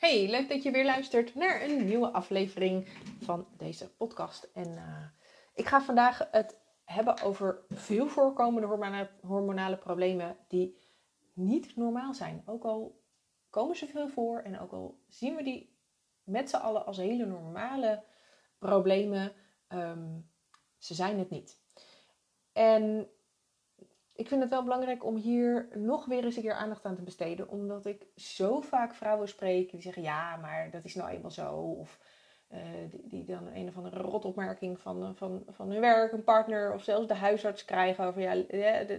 Hey, leuk dat je weer luistert naar een nieuwe aflevering van deze podcast. En uh, ik ga vandaag het hebben over veel voorkomende hormonale, problemen die niet normaal zijn. Ook al komen ze veel voor en ook al zien we die met z'n allen als hele normale problemen, um, ze zijn het niet. En ik vind het wel belangrijk om hier nog weer eens een keer aandacht aan te besteden. Omdat ik zo vaak vrouwen spreek die zeggen: ja, maar dat is nou eenmaal zo. Of uh, die, die, dan een of andere rotopmerking van, van, van hun werk, een partner of zelfs de huisarts krijgen over: ja, uh,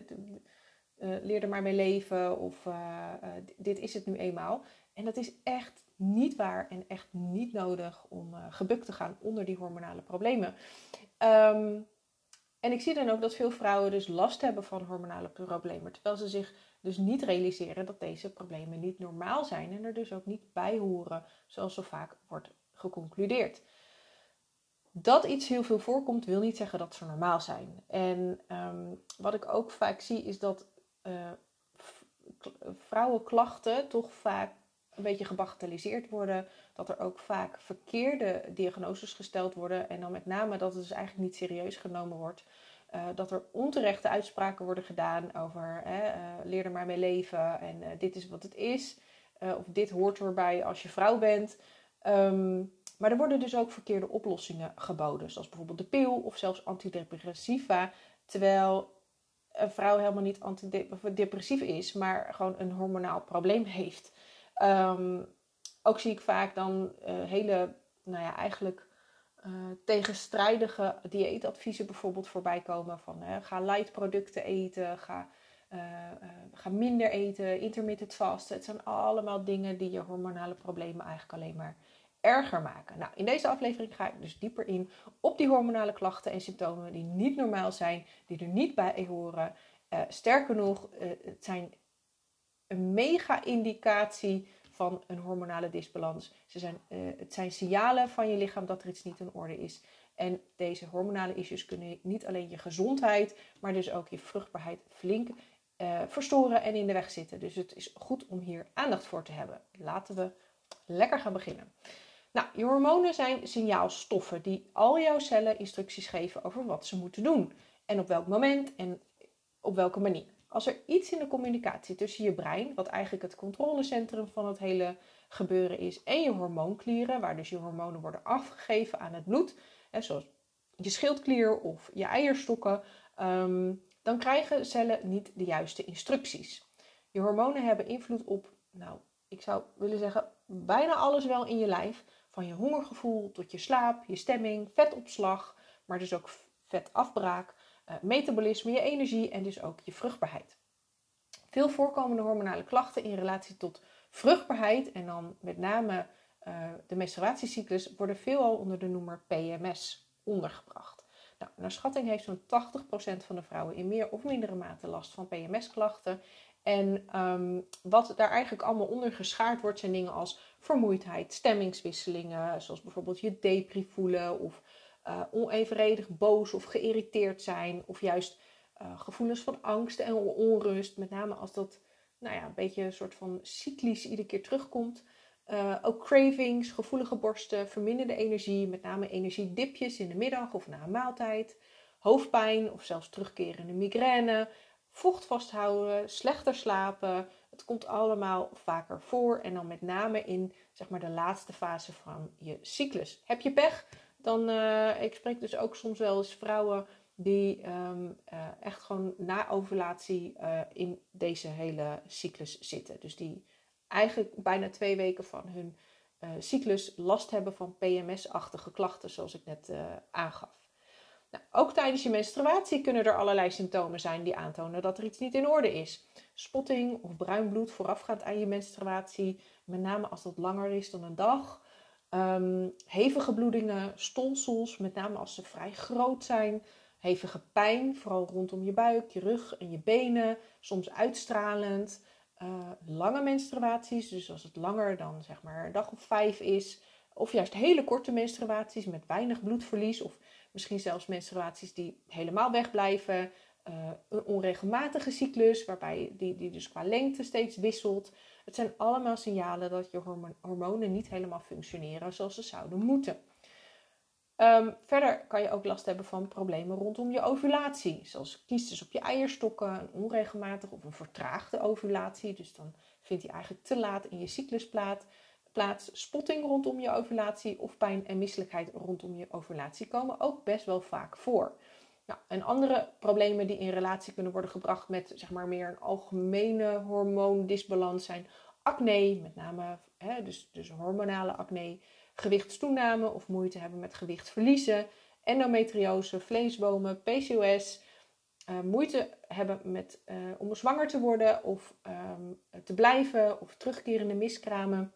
leer er maar mee leven. Of dit is het nu eenmaal. En dat is echt niet waar en echt niet nodig om gebukt te gaan onder die hormonale problemen. Um, en ik zie dan ook dat veel vrouwen dus last hebben van hormonale problemen. Terwijl ze zich dus niet realiseren dat deze problemen niet normaal zijn en er dus ook niet bij horen, zoals zo vaak wordt geconcludeerd. Dat iets heel veel voorkomt, wil niet zeggen dat ze normaal zijn. En um, wat ik ook vaak zie, is dat uh, vrouwenklachten toch vaak een beetje gebagatelliseerd worden. Dat er ook vaak verkeerde diagnoses gesteld worden. En dan met name dat het dus eigenlijk niet serieus genomen wordt. Uh, dat er onterechte uitspraken worden gedaan over uh, leer er maar mee leven en uh, dit is wat het is. of dit hoort erbij als je vrouw bent. Um, maar er worden dus ook verkeerde oplossingen geboden. Zoals bijvoorbeeld de pil of zelfs antidepressiva. Terwijl een vrouw helemaal niet antidepressief is, maar gewoon een hormonaal probleem heeft. Um, ook zie ik vaak dan uh, hele, nou ja, eigenlijk uh, tegenstrijdige dieetadviezen bijvoorbeeld voorbij komen. Van ga light producten eten, ga, ga minder eten, intermittent vasten. Het zijn allemaal dingen die je hormonale problemen eigenlijk alleen maar erger maken. Nou, in deze aflevering ga ik dus dieper in op die hormonale klachten en symptomen die niet normaal zijn, die er niet bij horen. sterker nog, het zijn een mega-indicatie van een hormonale disbalans. Ze zijn, uh, het zijn signalen van je lichaam dat er iets niet in orde is. En deze hormonale issues kunnen niet alleen je gezondheid, maar dus ook je vruchtbaarheid flink uh, verstoren en in de weg zitten. Dus het is goed om hier aandacht voor te hebben. Laten we lekker gaan beginnen. Nou, je hormonen zijn signaalstoffen die al jouw cellen instructies geven over wat ze moeten doen. En op welk moment en op welke manier. Als er iets in de communicatie tussen je brein, wat eigenlijk het controlecentrum van het hele gebeuren is, en je hormoonklieren, waar dus je hormonen worden afgegeven aan het bloed, hè, zoals je schildklier of je eierstokken, um, dan krijgen cellen niet de juiste instructies. Je hormonen hebben invloed op, nou, ik zou willen zeggen, bijna alles wel in je lijf. Van je hongergevoel tot je slaap, je stemming, vetopslag, maar dus ook vetafbraak. Eh, metabolisme, je energie en dus ook je vruchtbaarheid. Veel voorkomende hormonale klachten in relatie tot vruchtbaarheid en dan met name uh, de menstruatiecyclus worden veelal onder de noemer PMS ondergebracht. Nou, naar schatting heeft zo'n 80% van de vrouwen in meer of mindere mate last van PMS-klachten. En um, wat daar eigenlijk allemaal onder geschaard wordt, zijn dingen als vermoeidheid, stemmingswisselingen, zoals bijvoorbeeld je depri voelen of uh, onevenredig boos of geïrriteerd zijn. Of juist uh, gevoelens van angst en onrust. Met name als dat nou ja, een beetje een soort van cyclisch iedere keer terugkomt. Uh, ook cravings, gevoelige borsten, verminderde energie. Met name energiedipjes in de middag of na een maaltijd. Hoofdpijn of zelfs terugkerende migraine. Vocht vasthouden, slechter slapen. Het komt allemaal vaker voor. En dan met name in zeg maar, de laatste fase van je cyclus. Heb je pech? Dan, uh, ik spreek dus ook soms wel eens vrouwen die um, uh, echt gewoon na ovulatie uh, in deze hele cyclus zitten. Dus die eigenlijk bijna twee weken van hun cyclus last hebben van PMS-achtige klachten, zoals ik net aangaf. Nou, ook tijdens je menstruatie kunnen er allerlei symptomen zijn die aantonen dat er iets niet in orde is. Spotting of bruin bloed voorafgaand aan je menstruatie, met name als dat langer is dan een dag. Um, hevige bloedingen, stolsels, met name als ze vrij groot zijn. Hevige pijn, vooral rondom je buik, je rug en je benen, soms uitstralend. Uh, lange menstruaties, dus als het langer dan zeg maar een dag of vijf is. Of juist hele korte menstruaties met weinig bloedverlies. Of misschien zelfs menstruaties die helemaal wegblijven. Uh, een onregelmatige cyclus, waarbij die, die dus qua lengte steeds wisselt. Het zijn allemaal signalen dat je hormonen niet helemaal functioneren zoals ze zouden moeten. Um, verder kan je ook last hebben van problemen rondom je ovulatie, zoals kiestes op je eierstokken, een onregelmatige of een vertraagde ovulatie. Dus dan vindt die eigenlijk te laat in je cyclus plaats. Spotting rondom je ovulatie of pijn en misselijkheid rondom je ovulatie komen ook best wel vaak voor. Nou, en andere problemen die in relatie kunnen worden gebracht met zeg maar, meer een algemene hormoondisbalans zijn acne, met name hè, dus, dus hormonale acne gewichtstoename of moeite hebben met gewicht verliezen, endometriose, vleesbomen, PCOS, eh, moeite hebben met, uh, om zwanger te worden of um, te blijven of terugkerende miskramen.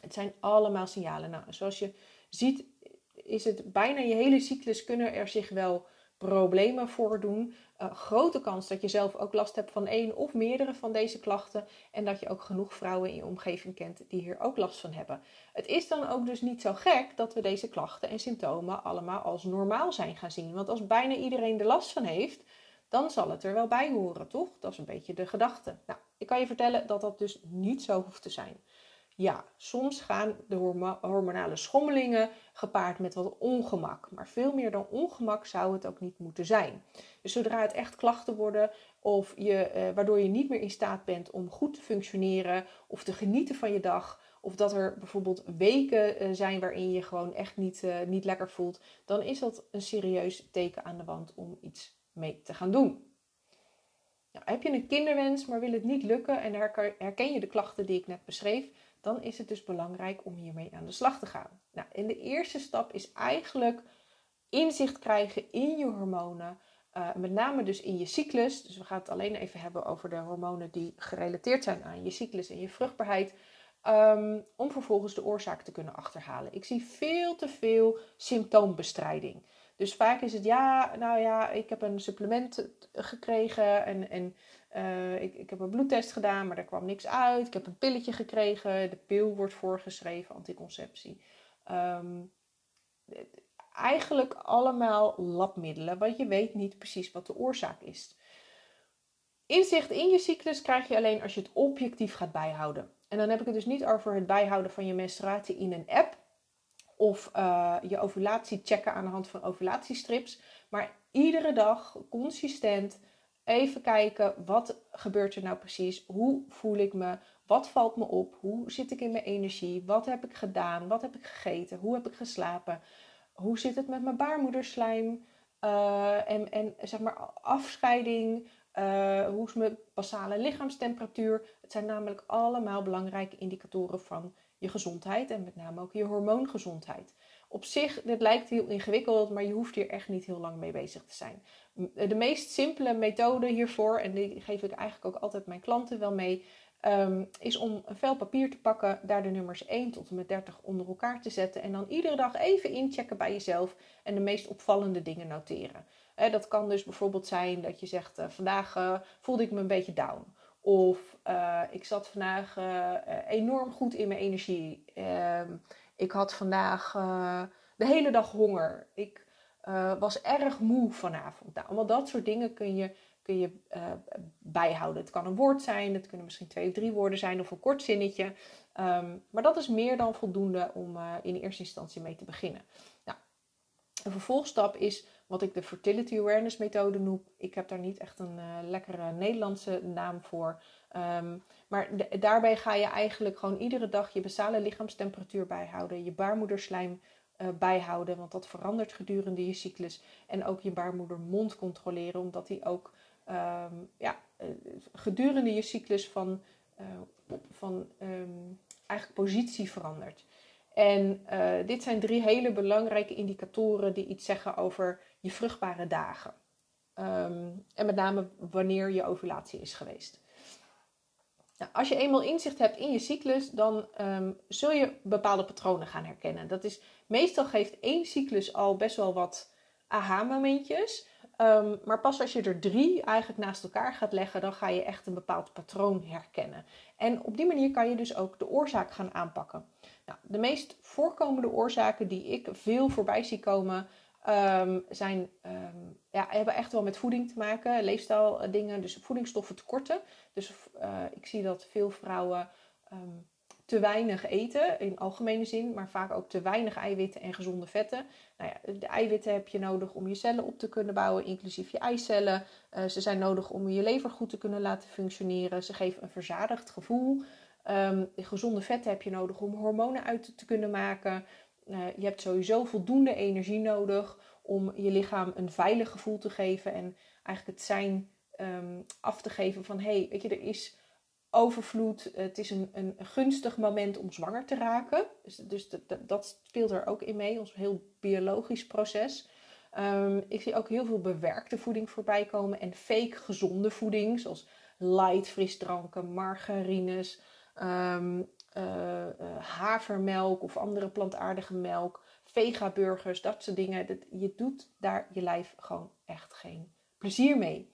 Het zijn allemaal signalen. Nou, zoals je ziet is het bijna je hele cyclus kunnen er zich wel problemen voordoen. Uh, grote kans dat je zelf ook last hebt van één of meerdere van deze klachten. En dat je ook genoeg vrouwen in je omgeving kent die hier ook last van hebben. Het is dan ook dus niet zo gek dat we deze klachten en symptomen allemaal als normaal zijn gaan zien. Want als bijna iedereen er last van heeft, dan zal het er wel bij horen, toch? Dat is een beetje de gedachte. Nou, ik kan je vertellen dat dat dus niet zo hoeft te zijn. Ja, soms gaan de hormonale schommelingen gepaard met wat ongemak. Maar veel meer dan ongemak zou het ook niet moeten zijn. Dus zodra het echt klachten worden, of je, eh, waardoor je niet meer in staat bent om goed te functioneren of te genieten van je dag, of dat er bijvoorbeeld weken eh, zijn waarin je gewoon echt niet, uh, niet lekker voelt, dan is dat een serieus teken aan de wand om iets mee te gaan doen. Nou, heb je een kinderwens, maar wil het niet lukken en herken je de klachten die ik net beschreef, dan is het dus belangrijk om hiermee aan de slag te gaan. Nou, en de eerste stap is eigenlijk inzicht krijgen in je hormonen. Uh, met name dus in je cyclus. Dus we gaan het alleen even hebben over de hormonen die gerelateerd zijn aan je cyclus en je vruchtbaarheid. Um, om vervolgens de oorzaak te kunnen achterhalen. Ik zie veel te veel symptoombestrijding. Dus vaak is het ja, nou ja, ik heb een supplement gekregen en, en uh, ik, ik heb een bloedtest gedaan, maar er kwam niks uit. Ik heb een pilletje gekregen, de pil wordt voorgeschreven, anticonceptie. Um, eigenlijk allemaal labmiddelen, want je weet niet precies wat de oorzaak is. Inzicht in je cyclus krijg je alleen als je het objectief gaat bijhouden. En dan heb ik het dus niet over het bijhouden van je menstruatie in een app of uh, je ovulatie checken aan de hand van ovulatiestrips, maar iedere dag consistent even kijken wat gebeurt er nou precies, hoe voel ik me, wat valt me op, hoe zit ik in mijn energie, wat heb ik gedaan, wat heb ik gegeten, hoe heb ik geslapen, hoe zit het met mijn baarmoederslijm? Uh, en, en zeg maar afscheiding, uh, hoe is mijn basale lichaamstemperatuur. Het zijn namelijk allemaal belangrijke indicatoren van je gezondheid en met name ook je hormoongezondheid. Op zich, dit lijkt heel ingewikkeld, maar je hoeft hier echt niet heel lang mee bezig te zijn. De meest simpele methode hiervoor, en die geef ik eigenlijk ook altijd mijn klanten wel mee, um, is om een vel papier te pakken, daar de nummers 1 tot en met 30 onder elkaar te zetten en dan iedere dag even inchecken bij jezelf en de meest opvallende dingen noteren. dat kan dus bijvoorbeeld zijn dat je zegt: uh, vandaag uh, voelde ik me een beetje down. Of uh, ik zat vandaag enorm goed in mijn energie. Ehm, ik had vandaag de hele dag honger. Ik was erg moe vanavond. Nou, allemaal dat soort dingen kun je kun je bijhouden. Het kan een woord zijn, het kunnen misschien twee of drie woorden zijn of een kort zinnetje. Um, maar dat is meer dan voldoende om in eerste instantie mee te beginnen. Nou, een vervolgstap is wat ik de Fertility Awareness methode noem. Ik heb daar niet echt een uh, lekkere Nederlandse naam voor. Um, maar daarbij ga je eigenlijk gewoon iedere dag je basale lichaamstemperatuur bijhouden, je baarmoederslijm uh, bijhouden, want dat verandert gedurende je cyclus. En ook je baarmoedermond controleren, omdat die ook um, ja, eh, gedurende je cyclus van, van um, eigenlijk positie verandert. En dit zijn drie hele belangrijke indicatoren die iets zeggen over je vruchtbare dagen. Um, en met name wanneer je ovulatie is geweest. Nou, als je eenmaal inzicht hebt in je cyclus, dan um, zul je bepaalde patronen gaan herkennen. Dat is, meestal geeft één cyclus al best wel wat aha-momentjes. Um, maar pas als je er drie eigenlijk naast elkaar gaat leggen, dan ga je echt een bepaald patroon herkennen. En op die manier kan je dus ook de oorzaak gaan aanpakken. Nou, de meest voorkomende oorzaken die ik veel voorbij zie komen, um, zijn, um, ja, hebben echt wel met voeding te maken, leefstijldingen, dus voedingsstoffen tekorten. Dus uh, ik zie dat veel vrouwen ehm, te weinig eten in algemene zin, maar vaak ook te weinig eiwitten en gezonde vetten. Nou ja, de eiwitten heb je nodig om je cellen op te kunnen bouwen, inclusief je eicellen. Uh, ze zijn nodig om je lever goed te kunnen laten functioneren. Ze geven een verzadigd gevoel. Gezonde vetten heb je nodig om hormonen uit te kunnen maken. Uh, je hebt sowieso voldoende energie nodig om je lichaam een veilig gevoel te geven en eigenlijk het zijn um, af te geven van hé, hey, weet je, er is overvloed. Het is een, een, gunstig moment om zwanger te raken. Dus, dus dat, speelt er ook in mee, ons heel biologisch proces. Um, ik zie ook heel veel bewerkte voeding voorbij komen en fake gezonde voeding, zoals light frisdranken, margarines, um, uh, havermelk of andere plantaardige melk, vegaburgers, dat soort dingen. Dat, je doet daar je lijf gewoon echt geen plezier mee.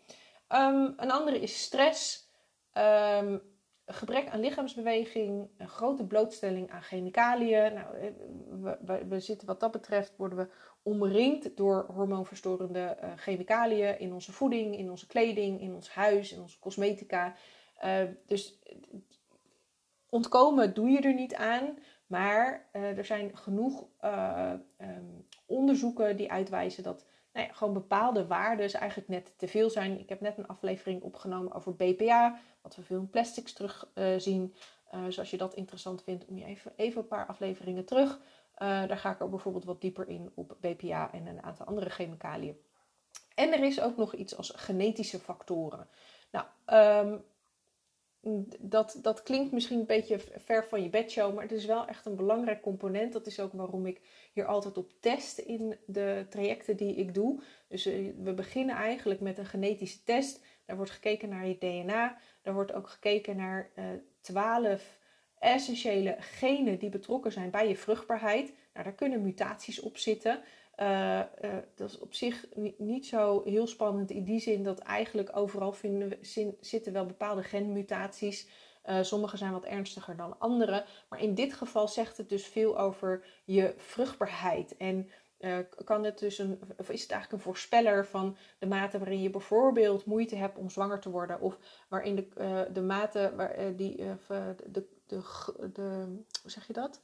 Um, een andere is stress. Um, gebrek aan lichaamsbeweging, een grote blootstelling aan chemicaliën. Nou, eh, we, zitten wat dat betreft, worden we omringd door hormoonverstorende chemicaliën in onze voeding, in onze kleding, in ons huis, in onze cosmetica. Uh, dus ontkomen doe je er niet aan. Maar uh, er zijn genoeg um, onderzoeken die uitwijzen dat nou ja, gewoon bepaalde waarden eigenlijk net te veel zijn. Ik heb net een aflevering opgenomen over BPA, wat we veel in plastics terugzien. Uh, dus als je dat interessant vindt, om je even, even een paar afleveringen terug. Daar ga ik ook bijvoorbeeld wat dieper in op BPA en een aantal andere chemicaliën. En er is ook nog iets als genetische factoren. Nou, um, dat, dat klinkt misschien een beetje ver van je bedshow, maar het is wel echt een belangrijk component. Dat is ook waarom ik hier altijd op test in de trajecten die ik doe. Dus eh, we beginnen eigenlijk met een genetische test. Daar wordt gekeken naar je DNA. Daar wordt ook gekeken naar uh, eh, 12 essentiële genen die betrokken zijn bij je vruchtbaarheid. Nou, daar kunnen mutaties op zitten. Uh, uh, dat is op zich niet zo heel spannend in die zin dat eigenlijk overal vinden we, zitten wel bepaalde genmutaties. Uh, sommige zijn wat ernstiger dan andere. Maar in dit geval zegt het dus veel over je vruchtbaarheid. En kan het dus een, of is het eigenlijk een voorspeller van de mate waarin je bijvoorbeeld moeite hebt om zwanger te worden. Of waarin de, de mate waar, die, de, de, de, hoe zeg je dat?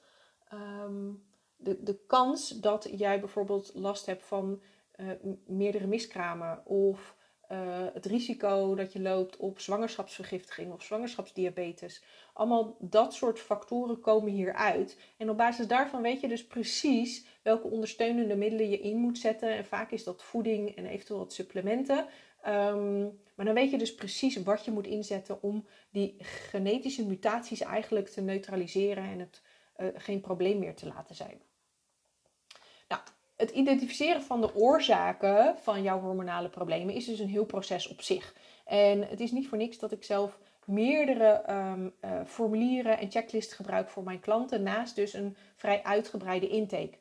Um, de, de kans dat jij bijvoorbeeld last hebt van uh, meerdere miskramen of uh, het risico dat je loopt op zwangerschapsvergiftiging of zwangerschapsdiabetes. Allemaal dat soort factoren komen hieruit. En op basis daarvan weet je dus precies welke ondersteunende middelen je in moet zetten. En vaak is dat voeding en eventueel wat supplementen. Um, maar dan weet je dus precies wat je moet inzetten om die genetische mutaties eigenlijk te neutraliseren en het uh, geen probleem meer te laten zijn. Nou, het identificeren van de oorzaken van jouw hormonale problemen is dus een heel proces op zich. En het is niet voor niks dat ik zelf meerdere um, uh, formulieren en checklists gebruik voor mijn klanten, naast dus een vrij uitgebreide intake.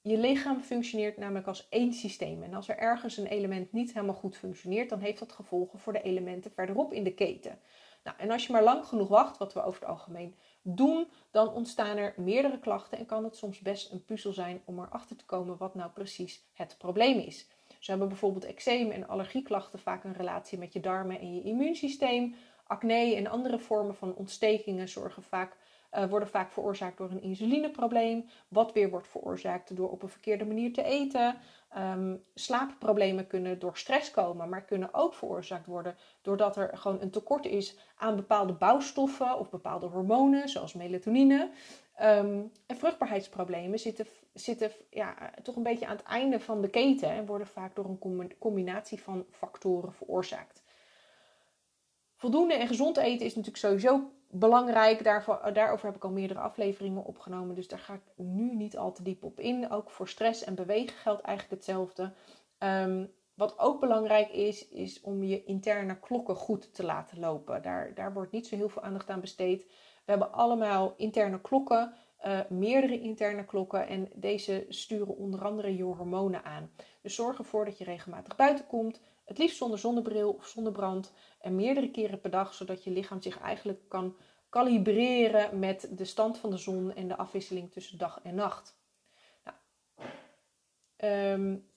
Je lichaam functioneert namelijk als één systeem. En als er ergens een element niet helemaal goed functioneert, dan heeft dat gevolgen voor de elementen verderop in de keten. Nou, en als je maar lang genoeg wacht, wat we over het algemeen doen, dan ontstaan er meerdere klachten en kan het soms best een puzzel zijn om erachter te komen wat nou precies het probleem is. Zo hebben bijvoorbeeld eczeem en allergieklachten vaak een relatie met je darmen en je immuunsysteem. Acne en andere vormen van ontstekingen zorgen vaak uh, worden vaak veroorzaakt door een insulineprobleem, wat weer wordt veroorzaakt door op een verkeerde manier te eten. Um, slaapproblemen kunnen door stress komen, maar kunnen ook veroorzaakt worden doordat er gewoon een tekort is aan bepaalde bouwstoffen of bepaalde hormonen, zoals melatonine. Um, en vruchtbaarheidsproblemen zitten, zitten ja, toch een beetje aan het einde van de keten en worden vaak door een combinatie van factoren veroorzaakt. Voldoende en gezond eten is natuurlijk sowieso belangrijk. Daarover heb ik al meerdere afleveringen opgenomen. Dus daar ga ik nu niet al te diep op in. Ook voor stress en bewegen geldt eigenlijk hetzelfde. Um, wat ook belangrijk is, is om je interne klokken goed te laten lopen. Daar, daar wordt niet zo heel veel aandacht aan besteed. We hebben allemaal interne klokken, uh, meerdere interne klokken. En deze sturen onder andere je hormonen aan. Dus zorg ervoor dat je regelmatig buiten komt. Het liefst zonder zonnebril of zonnebrand. En meerdere keren per dag, zodat je lichaam zich eigenlijk kan kalibreren met de stand van de zon en de afwisseling tussen dag en nacht. Nou, um,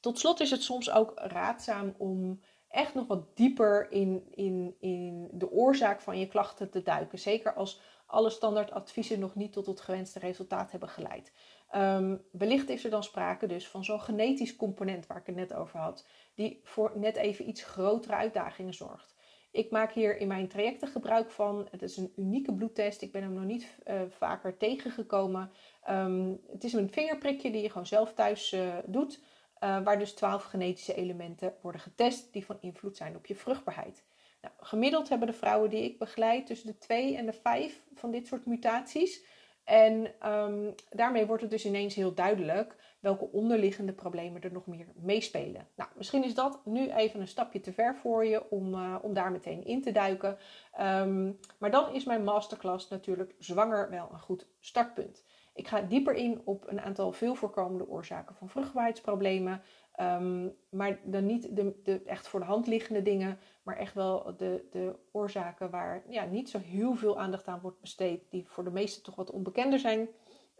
tot slot is het soms ook raadzaam om echt nog wat dieper in, in, in de oorzaak van je klachten te duiken. Zeker als alle standaardadviezen nog niet tot het gewenste resultaat hebben geleid. Um, wellicht is er dan sprake dus van zo'n genetisch component waar ik het net over had, die voor net even iets grotere uitdagingen zorgt. Ik maak hier in mijn trajecten gebruik van. Het is een unieke bloedtest. Ik ben hem nog niet uh, vaker tegengekomen. Um, het is een vingerprikje die je gewoon zelf thuis uh, doet. Uh, waar dus 12 genetische elementen worden getest die van invloed zijn op je vruchtbaarheid. Nou, gemiddeld hebben de vrouwen die ik begeleid tussen de 2 en de 5 van dit soort mutaties. En um, daarmee wordt het dus ineens heel duidelijk welke onderliggende problemen er nog meer meespelen. Nou, misschien is dat nu even een stapje te ver voor je om, uh, om daar meteen in te duiken. Um, maar dan is mijn masterclass natuurlijk zwanger wel een goed startpunt. Ik ga dieper in op een aantal veel voorkomende oorzaken van vruchtbaarheidsproblemen. Um, maar dan niet de, de, echt voor de hand liggende dingen, maar echt wel de, de oorzaken waar ja, niet zo heel veel aandacht aan wordt besteed, die voor de meesten toch wat onbekender zijn.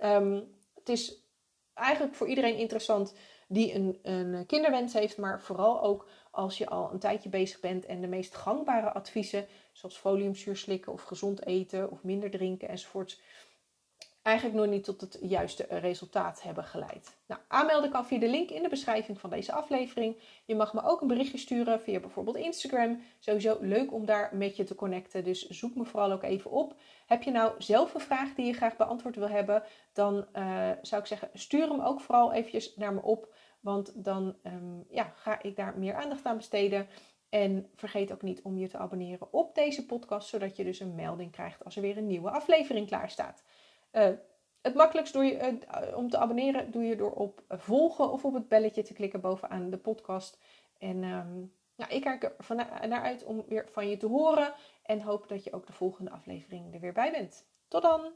Um, het is eigenlijk voor iedereen interessant die een, een kinderwens heeft, maar vooral ook als je al een tijdje bezig bent en de meest gangbare adviezen, zoals foliumzuur slikken of gezond eten of minder drinken enzovoorts, eigenlijk nog niet tot het juiste resultaat hebben geleid. Nou, aanmelden kan via de link in de beschrijving van deze aflevering. Je mag me ook een berichtje sturen via bijvoorbeeld Instagram. Sowieso leuk om daar met je te connecten, dus zoek me vooral ook even op. Heb je nou zelf een vraag die je graag beantwoord wil hebben, dan uh, zou ik zeggen stuur hem ook vooral eventjes naar me op, want dan um, ja, ga ik daar meer aandacht aan besteden. En vergeet ook niet om je te abonneren op deze podcast, zodat je dus een melding krijgt als er weer een nieuwe aflevering klaar staat. Uh, het makkelijkst door je, uh, om te abonneren doe je door op volgen of op het belletje te klikken bovenaan de podcast. En um, nou, ik kijk er van naar uit om weer van je te horen en hoop dat je ook de volgende aflevering er weer bij bent. Tot dan!